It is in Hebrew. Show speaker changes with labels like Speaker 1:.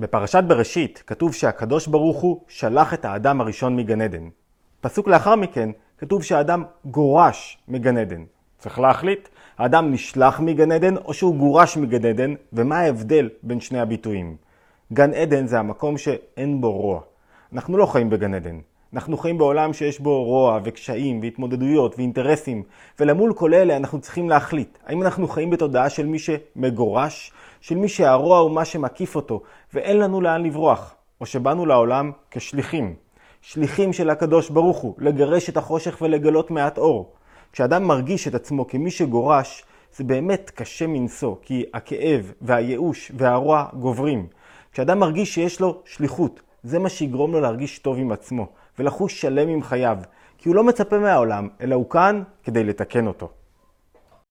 Speaker 1: בפרשת בראשית כתוב שהקדוש ברוך הוא שלח את האדם הראשון מגן עדן. פסוק לאחר מכן כתוב שהאדם גורש מגן עדן. צריך להחליט, האדם נשלח מגן עדן או שהוא גורש מגן עדן, ומה ההבדל בין שני הביטויים. גן עדן זה המקום שאין בו רוע. אנחנו לא חיים בגן עדן. אנחנו חיים בעולם שיש בו רוע וקשיים והתמודדויות ואינטרסים, ולמול כל אלה אנחנו צריכים להחליט. האם אנחנו חיים בתודעה של מי שמגורש, של מי שהרוע הוא מה שמקיף אותו, ואין לנו לאן לברוח, או שבאנו לעולם כשליחים. שליחים של הקדוש ברוך הוא, לגרש את החושך ולגלות מעט אור. כשאדם מרגיש את עצמו כמי שגורש, זה באמת קשה מנשוא, כי הכאב והייאוש והרוע גוברים. כשאדם מרגיש שיש לו שליחות, זה מה שיגרום לו להרגיש טוב עם עצמו, ולחוש שלם עם חייו, כי הוא לא מצפה מהעולם, אלא הוא כאן כדי לתקן אותו.